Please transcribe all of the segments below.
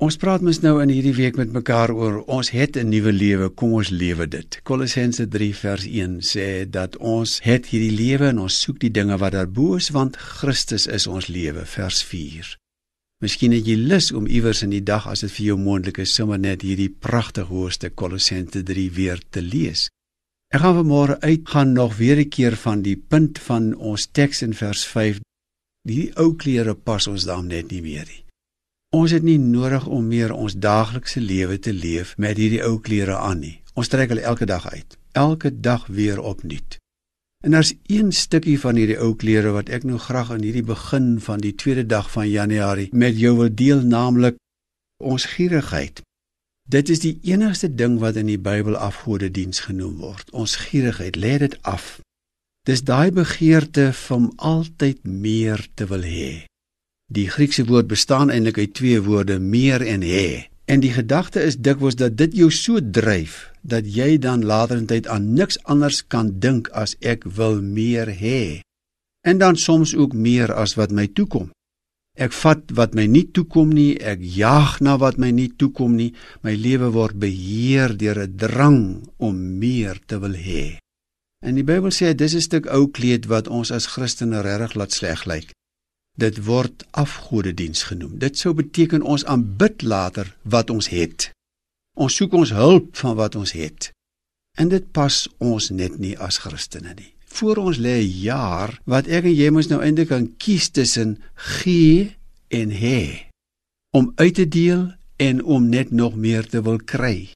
Ons praat mens nou in hierdie week met mekaar oor ons het 'n nuwe lewe, kom ons lewe dit. Kolossense 3 vers 1 sê dat ons het hierdie lewe en ons soek die dinge wat daarbo is want Christus is ons lewe, vers 4. Miskien het jy lus om iewers in die dag as dit vir jou moontlik is, sommer net hierdie pragtige hoofstuk Kolossense 3 weer te lees. Ek gaan vanmôre uitgaan nog weer 'n keer van die punt van ons teks in vers 5. Die ou klere pas ons dan net nie meer nie. Ons het nie nodig om meer ons daaglikse lewe te leef met hierdie ou klere aan nie. Ons trek hulle elke dag uit, elke dag weer opnuut. En daar's een stukkie van hierdie ou klere wat ek nou graag aan hierdie begin van die tweede dag van Januarie met jou wil deel, naamlik ons gierigheid. Dit is die enigste ding wat in die Bybel afgodediens genoem word. Ons gierigheid, lê dit af. Dis daai begeerte om altyd meer te wil hê. Die Griekse woord bestaan eintlik uit twee woorde, meer en hê. En die gedagte is dikwels dat dit jou so dryf dat jy dan later in tyd aan niks anders kan dink as ek wil meer hê. En dan soms ook meer as wat my toekom. Ek vat wat my nie toekom nie, ek jag na wat my nie toekom nie. My lewe word beheer deur 'n drang om meer te wil hê. En die Bybel sê dis 'n stuk ou kleed wat ons as Christene regtig laat sleg lyk. Dit word afgodediens genoem. Dit sou beteken ons aanbid later wat ons het. Ons soek ons hulp van wat ons het. En dit pas ons net nie as Christene nie. Voor ons lê 'n jaar wat ek en jy mos nou eintlik kan kies tussen gee en hê. Om uit te deel en om net nog meer te wil kry.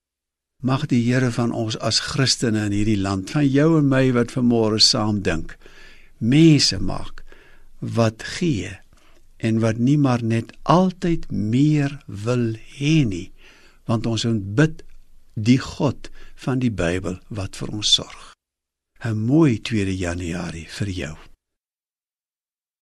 Mag die Here van ons as Christene in hierdie land, van jou en my wat vanmôre saam dink, mense maak wat gee en wat nie maar net altyd meer wil hê nie want ons ontbid die God van die Bybel wat vir ons sorg. 'n Mooi 2 Januarie vir jou.